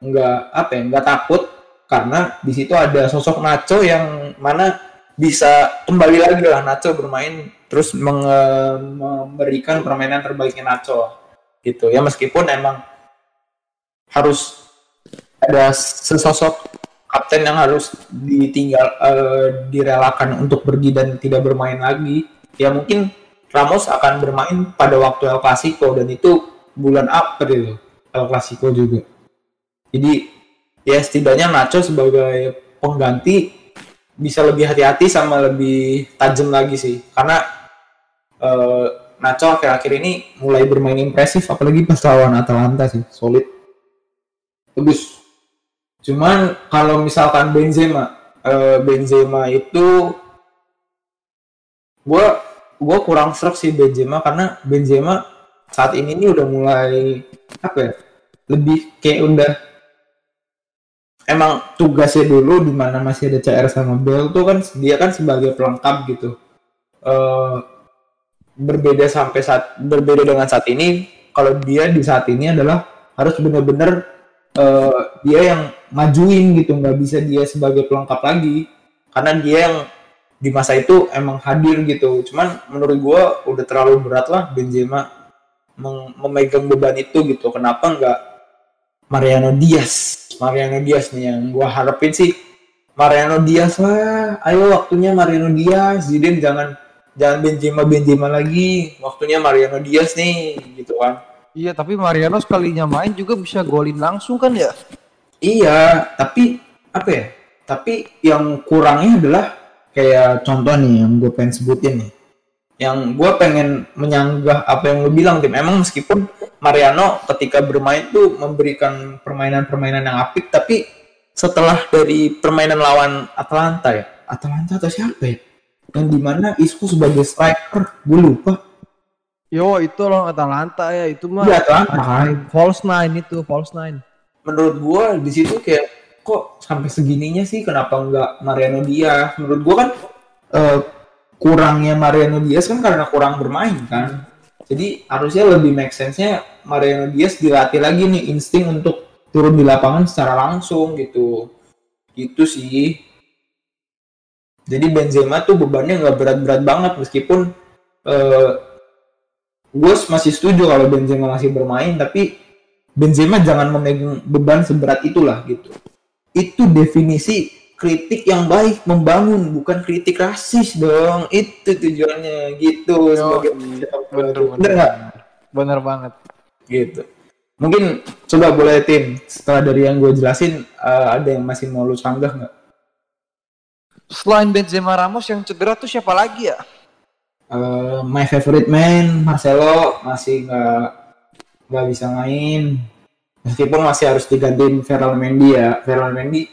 nggak apa ya nggak takut karena di situ ada sosok Nacho yang mana bisa kembali lagi lah Nacho bermain terus memberikan permainan terbaiknya Nacho gitu. Ya meskipun emang harus ada sesosok kapten yang harus ditinggal eh, direlakan untuk pergi dan tidak bermain lagi ya mungkin Ramos akan bermain pada waktu El Clasico dan itu bulan April El Clasico juga jadi ya setidaknya Nacho sebagai pengganti bisa lebih hati-hati sama lebih tajam lagi sih. Karena eh, Nacho akhir-akhir ini mulai bermain impresif apalagi pas lawan Atalanta sih. Solid. Bagus. Cuman kalau misalkan Benzema eh, Benzema itu gue gue kurang serak sih Benzema karena Benzema saat ini nih udah mulai apa ya lebih kayak udah emang tugasnya dulu di mana masih ada CR sama Bell tuh kan dia kan sebagai pelengkap gitu. Eh, berbeda sampai saat berbeda dengan saat ini kalau dia di saat ini adalah harus benar-benar eh, dia yang majuin gitu nggak bisa dia sebagai pelengkap lagi. Karena dia yang di masa itu emang hadir gitu. Cuman menurut gua udah terlalu berat lah Benzema memegang beban itu gitu. Kenapa nggak Mariano Diaz Mariano Diaz nih yang gua harapin sih Mariano Diaz lah ayo waktunya Mariano Diaz Zidane jangan jangan Benzema Benzema lagi waktunya Mariano Diaz nih gitu kan Iya, tapi Mariano sekalinya main juga bisa golin langsung kan ya? Iya, tapi apa ya? Tapi yang kurangnya adalah kayak contoh nih yang gue pengen sebutin nih. Yang gue pengen menyanggah apa yang lo bilang tim. Emang meskipun Mariano ketika bermain tuh memberikan permainan-permainan yang apik, tapi setelah dari permainan lawan Atalanta ya, Atalanta atau siapa ya? Yang di mana Isco sebagai striker, gue lupa. Yo, itu loh Atalanta ya, itu mah. Iya Atalanta kan. False nine itu, false nine. menurut gua di situ kayak kok sampai segininya sih kenapa nggak Mariano Diaz menurut gua kan eh, kurangnya Mariano Diaz kan karena kurang bermain kan jadi harusnya lebih make sense-nya Mariano Diaz dilatih lagi nih insting untuk turun di lapangan secara langsung gitu gitu sih jadi Benzema tuh bebannya nggak berat-berat banget meskipun eh, gue masih setuju kalau Benzema masih bermain tapi Benzema jangan memegang beban seberat itulah gitu. Itu definisi kritik yang baik membangun bukan kritik rasis dong. Itu tujuannya gitu sebagai bener, bener bener. nggak? Bener banget. Gitu. Mungkin coba boleh tim setelah dari yang gue jelasin eh, ada yang masih mau lu sanggah nggak? Selain Benzema Ramos yang cedera tuh siapa lagi ya? eh, my favorite man Marcelo masih nggak nggak bisa main meskipun masih harus digantiin Ferland Mendy ya Ferland Mendy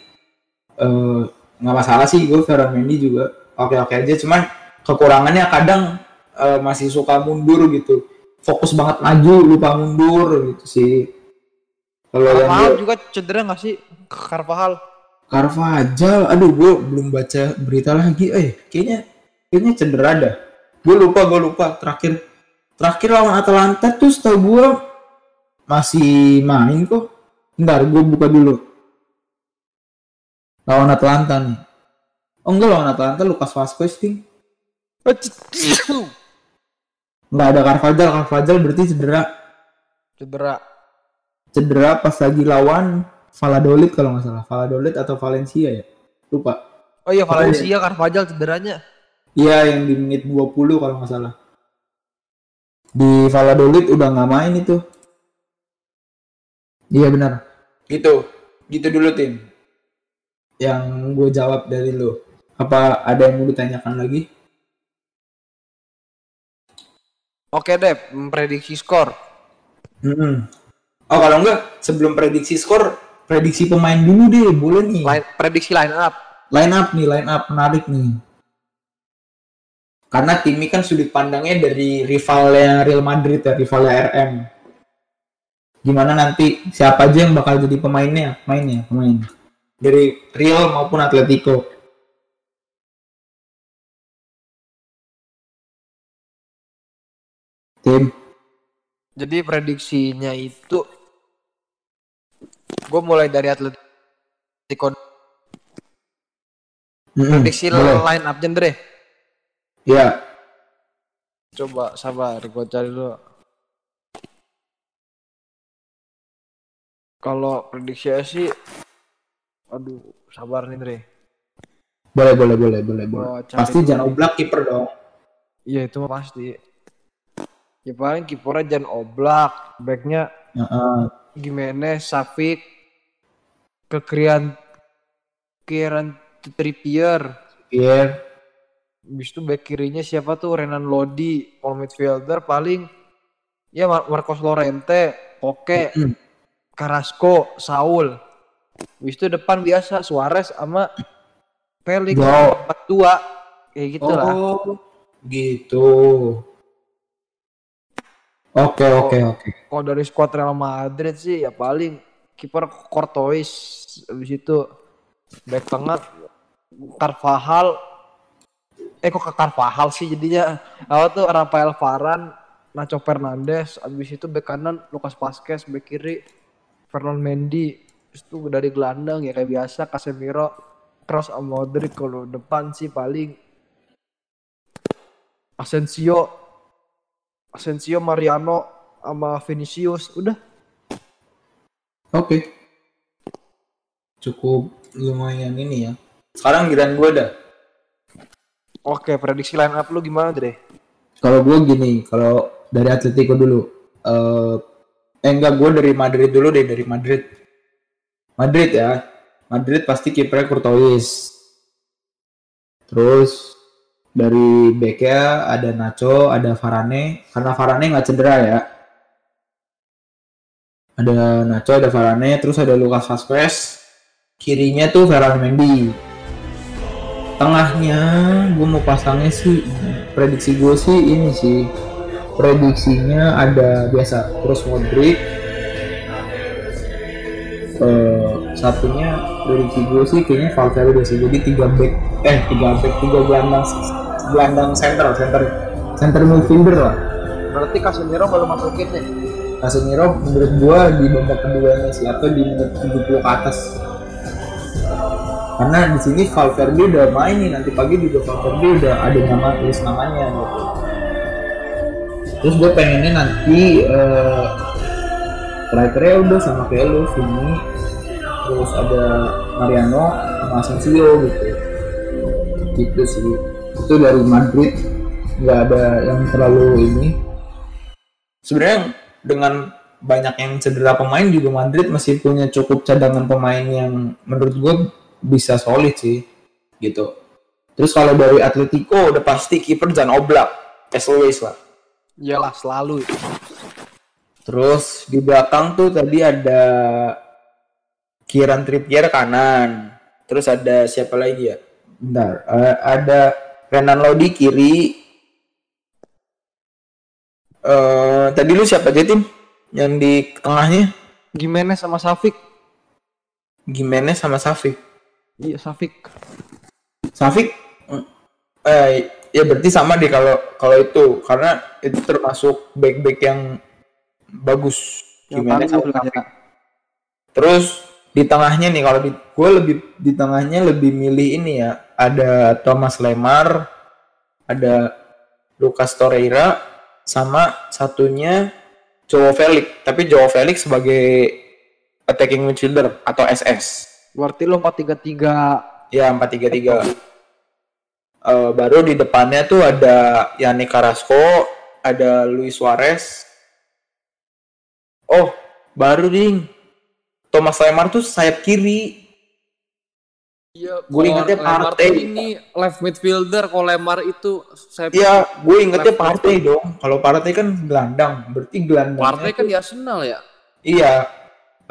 eh, nggak masalah sih gue Ferland Mendy juga oke oke aja cuman kekurangannya kadang eh, masih suka mundur gitu fokus banget maju lupa mundur gitu sih kalau yang Carvajal gua- juga cedera nggak sih? Carvajal. Carvajal, aduh gue belum baca berita lagi, eh kayaknya kayaknya cedera dah. Gue lupa, gue lupa. Terakhir terakhir lawan Atalanta tuh setahu gue masih main kok. Bentar, gue buka dulu. Lawan Atalanta nih. Oh enggak lawan Atalanta Lucas Vazquez ting. Enggak ada Carvajal, Carvajal berarti cedera. cedera. Cedera pas lagi lawan Valladolid kalau nggak salah. Valladolid atau Valencia ya. Lupa. Oh iya Valencia Carvajal cederanya. Iya yang di menit 20 kalau nggak salah. Di Valladolid udah nggak main itu. Iya benar. Gitu. Gitu dulu tim. Yang gue jawab dari lo. Apa ada yang mau ditanyakan lagi? Oke deh, prediksi skor. Mm-mm. Oh kalau enggak sebelum prediksi skor, prediksi pemain dulu deh, boleh nih. Line, prediksi line up. line up nih, line up menarik nih. Karena tim ini kan sudut pandangnya dari rivalnya Real Madrid ya, rivalnya RM. Gimana nanti siapa aja yang bakal jadi pemainnya, mainnya, pemain dari Real maupun Atletico. Tim, Jadi prediksinya itu gue mulai dari Atletico Mm-mm, prediksi boleh. line up Jendre. Ya, Coba sabar, gue cari dulu. Kalau prediksi sih, aduh, sabar nih Dre. boleh, boleh, boleh, boleh, boleh. Cari Pasti dulu. jangan oblak kiper dong. Iya itu mah pasti. Ya paling kipernya jangan oblak, backnya Heeh. Gimenez, Safik, kekirian kirian Trippier. Pierre, Habis itu back kirinya siapa tuh Renan Lodi, all midfielder paling ya Mar- Marcos Lorente, Koke, Mm. Carrasco, Saul. Habis itu depan biasa Suarez sama Felix Wow. empat dua kayak gitu lah. Oh, gitu. Oke, oke, oke. Kalau dari squad Real Madrid sih ya paling kiper Courtois habis itu back tengah Carvajal eh kok ke Carvajal sih jadinya apa tuh Rafael Varane Nacho Fernandes habis itu back kanan Lucas Vazquez back kiri Fernand Mendy itu dari gelandang ya kayak biasa Casemiro Kroos sama Modric kalau depan sih paling Asensio Asensio Mariano sama Vinicius udah Oke. Cukup lumayan ini ya. Sekarang giliran gue dah. oke prediksi line up lu gimana deh Kalau gue gini, kalau dari Atletico dulu. Eh, eh enggak, gue dari Madrid dulu deh, dari Madrid. Madrid ya. Madrid pasti kipernya Courtois. Terus dari backnya ada Nacho, ada Varane. Karena Varane nggak cedera ya. Ada Nacho, ada Varane, terus ada Lucas Vazquez. Kirinya tuh Ferland Mendy. Tengahnya gue mau pasangnya sih prediksi gue sih ini sih prediksinya ada biasa terus Modric satunya prediksi gue sih kayaknya Valverde sih. Jadi tiga back eh tiga back tiga gelandang gelandang center center center midfielder lah. Berarti Casemiro baru masukin nih? Casemiro menurut gua di babak keduanya sih atau di menit 70 ke atas. Karena di sini Valverde udah main nih nanti pagi juga Valverde udah ada nama tulis namanya gitu. Terus gue pengennya nanti eh strikernya udah sama kayak lu Vini terus ada Mariano sama Asensio gitu gitu sih itu dari Madrid nggak ada yang terlalu ini sebenarnya dengan banyak yang cedera pemain juga Madrid masih punya cukup cadangan pemain yang menurut gue bisa solid sih gitu. Terus kalau dari Atletico udah pasti kiper Jan Oblak. as always lah. Iyalah selalu. Terus di belakang tuh tadi ada Kieran Trippier kanan. Terus ada siapa lagi ya? Bentar, eh, ada Renan Lodi kiri. Eh tadi lu siapa aja tim? Yang di tengahnya? Gimana sama Safik? Gimenez sama Safik. Iya Safik. Safik eh ya berarti sama deh kalau kalau itu karena itu termasuk back-back yang bagus. Yang Gimenez sama Safik. Terus di tengahnya nih kalau di gue lebih di tengahnya lebih milih ini ya ada Thomas Lemar, ada Lucas Torreira, sama satunya Joao Felix. Tapi Joao Felix sebagai attacking midfielder atau SS. Berarti lo 433 Ya 4-3-3. Eh, baru di depannya tuh ada Yannick Carrasco, ada Luis Suarez. Oh, baru ding. Thomas Lemar tuh sayap kiri. Iya, Gue ingetnya Lemar Partey. ini left midfielder, kalau Lemar itu saya Iya, gue ingetnya Partey dong. Kalau Partey kan gelandang, berarti gelandangnya Partey kan di Arsenal ya. Iya,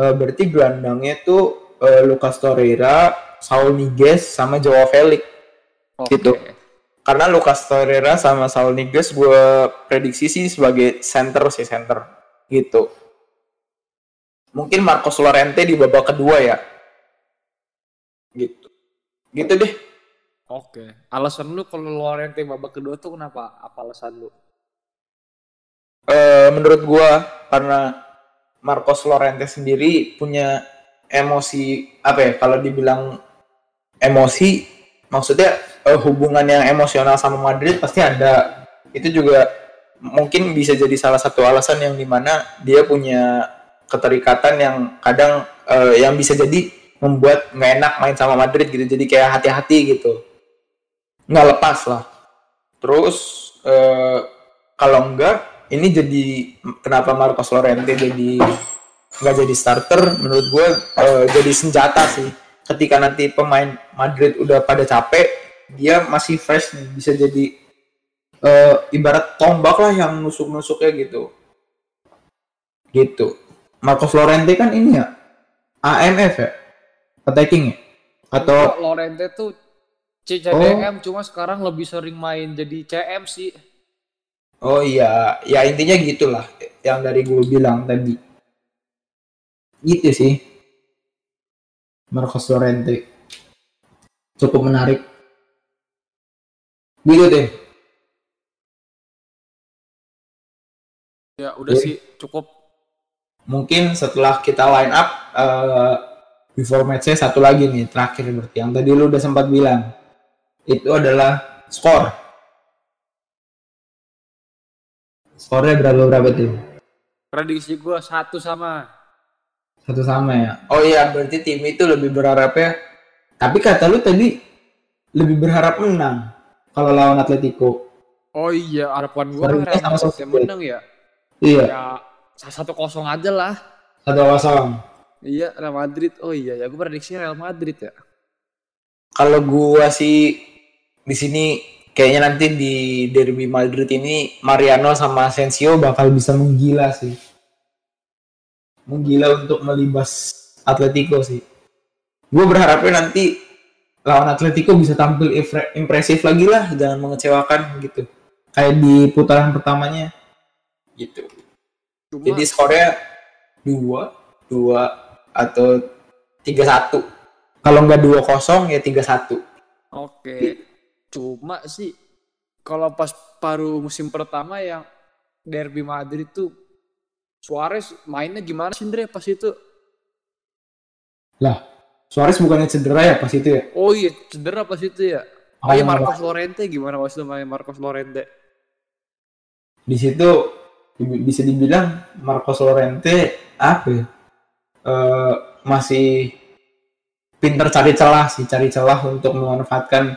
eh, berarti gelandangnya tuh eh, Lucas Torreira, Saul Niguez, sama Joao Felix. Oke. Gitu. Karena Lucas Torreira sama Saul Niguez gue prediksi sih sebagai center sih center gitu. Mungkin Marcos Llorente di babak kedua ya. Gitu. Gitu deh. Oke. Alasan lu kalau Lorente babak kedua tuh kenapa? Apa alasan lu? Eh, menurut gua karena Marcos Llorente sendiri punya emosi apa ya kalau dibilang emosi maksudnya eh, hubungan yang emosional sama Madrid pasti ada itu juga mungkin bisa jadi salah satu alasan yang di mana dia punya keterikatan yang kadang eh, yang bisa jadi membuat nggak enak main sama Madrid gitu. Jadi kayak hati-hati gitu. Nggak lepas lah. Terus eh, kalau enggak ini jadi kenapa Marcos Llorente jadi nggak jadi starter? Menurut gue eh, jadi senjata sih. Ketika nanti pemain Madrid udah pada capek dia masih fresh nih. Bisa jadi eh, ibarat tombak lah yang nusuk-nusuknya gitu. Gitu Marcos Llorente kan ini ya AMF ya attacking ya atau Enggak, Lorente tuh CCDM cuma sekarang lebih sering main jadi CM sih. Oh iya, ya intinya gitulah yang dari gue bilang tadi. Gitu sih. Marcos Llorente. Cukup menarik. Gitu deh. Ya udah Oke. sih cukup. Mungkin setelah kita line up eh before match satu lagi nih terakhir berarti yang tadi lu udah sempat bilang. Itu adalah skor. Skornya berapa berapa tuh? Prediksi gua satu sama. Satu sama ya. Oh iya, berarti tim itu lebih berharapnya. Tapi kata lu tadi lebih berharap menang kalau lawan Atletico. Oh iya, harapan Sociedad. yang menang ya. Iya, Ya satu kosong aja lah. satu kosong. Iya, Real Madrid. Oh iya, ya gua prediksi Real Madrid ya. Kalau gua sih di sini kayaknya nanti di derby Madrid ini Mariano sama Asensio bakal bisa menggila sih. Menggila untuk melibas Atletico sih. Gue berharapnya nanti lawan Atletico bisa tampil impresif lagi lah, jangan mengecewakan gitu. Kayak di putaran pertamanya gitu. Cuma Jadi skornya dua, dua atau tiga satu. Kalau nggak dua kosong ya tiga satu. Oke. Cuma sih kalau pas paruh musim pertama yang Derby Madrid tuh Suarez mainnya gimana sih Andre pas itu? Lah, Suarez bukannya cedera ya pas itu ya? Oh iya, cedera pas itu ya. Oh Makanya iya Marcos Llorente gimana pas itu main Marcos Llorente? Di situ bisa dibilang Marcos Llorente apa ya? Eh, masih pinter cari celah sih, cari celah untuk memanfaatkan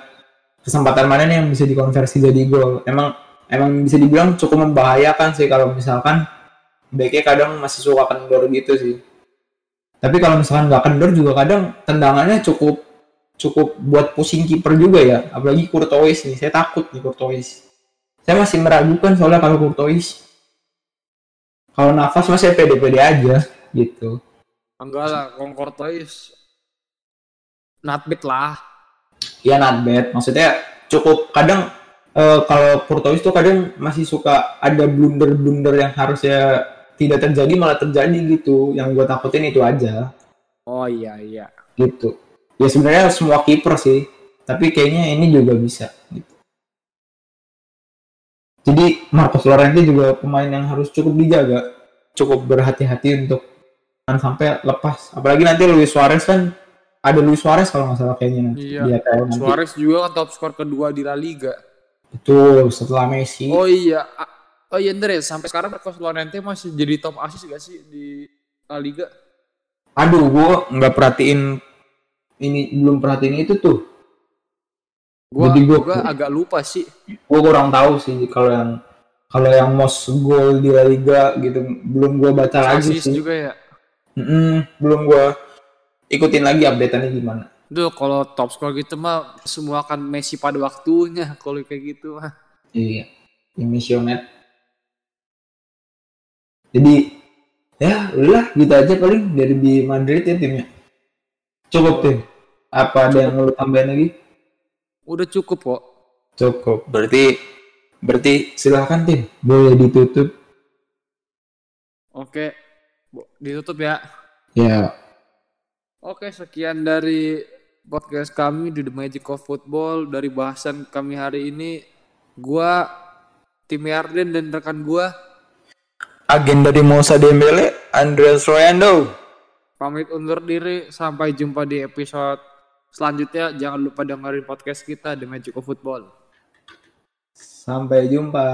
kesempatan mana nih yang bisa dikonversi jadi gol. Emang emang bisa dibilang cukup membahayakan sih kalau misalkan backnya kadang masih suka kendor gitu sih. Tapi kalau misalkan nggak kendor juga kadang tendangannya cukup cukup buat pusing kiper juga ya. Apalagi Courtois nih, saya takut nih Courtois. saya masih meragukan soalnya kalau Courtois kalau nafas masih pede-pede aja gitu. Enggak lah, kalau Courtois not bad lah. ya not bad. Maksudnya cukup kadang eh, kalau Courtois tuh kadang masih suka ada blunder-blunder yang harusnya tidak terjadi malah terjadi gitu. Yang gue takutin itu aja. Oh iya iya. gitu. Ya sebenarnya semua kiper sih. Tapi kayaknya ini juga bisa gitu jadi Marcos Llorente juga pemain yang harus cukup dijaga cukup berhati-hati untuk jangan sampai lepas apalagi nanti Luis Suarez kan ada Luis Suarez kalau nggak salah kayaknya nanti Iya. di nanti Suarez juga kan top skor kedua di La Liga. betul setelah Messi Oh iya. Oh iya Andre, sampai sekarang Marcos Llorente masih jadi top assist gak sih di La Liga? aduh gua nggak perhatiin ini belum perhatiin itu tuh Gua Jadi gua- juga agak lupa sih. gue kurang tahu sih kalau yang kalau yang most goal di La Liga gitu belum gue baca lagi sih. juga ya. Mm-mm, belum gue ikutin lagi updateannya gimana. Duh, kalau top skor gitu mah semua akan Messi pada waktunya kalau kayak gitu mah. iya Emisionet jadi ya udah gitu aja paling. Dari di Madrid ya timnya. Cukup tim. Apa ada yang lu tambahin lagi Udah cukup kok. cukup berarti berarti silahkan tim boleh ditutup Oke. Bu- Ditutup ya. ya Oke, sekian dari podcast kami di The Magic of Football dari bahasan kami hari ini. Gua Tim Yarden dan rekan gua agenda di Mosa Dembele Andreas Royando pamit undur diri. Sampai jumpa di episode selanjutnya. Jangan lupa dengerin podcast kita The Magic of Football. sampai jumpa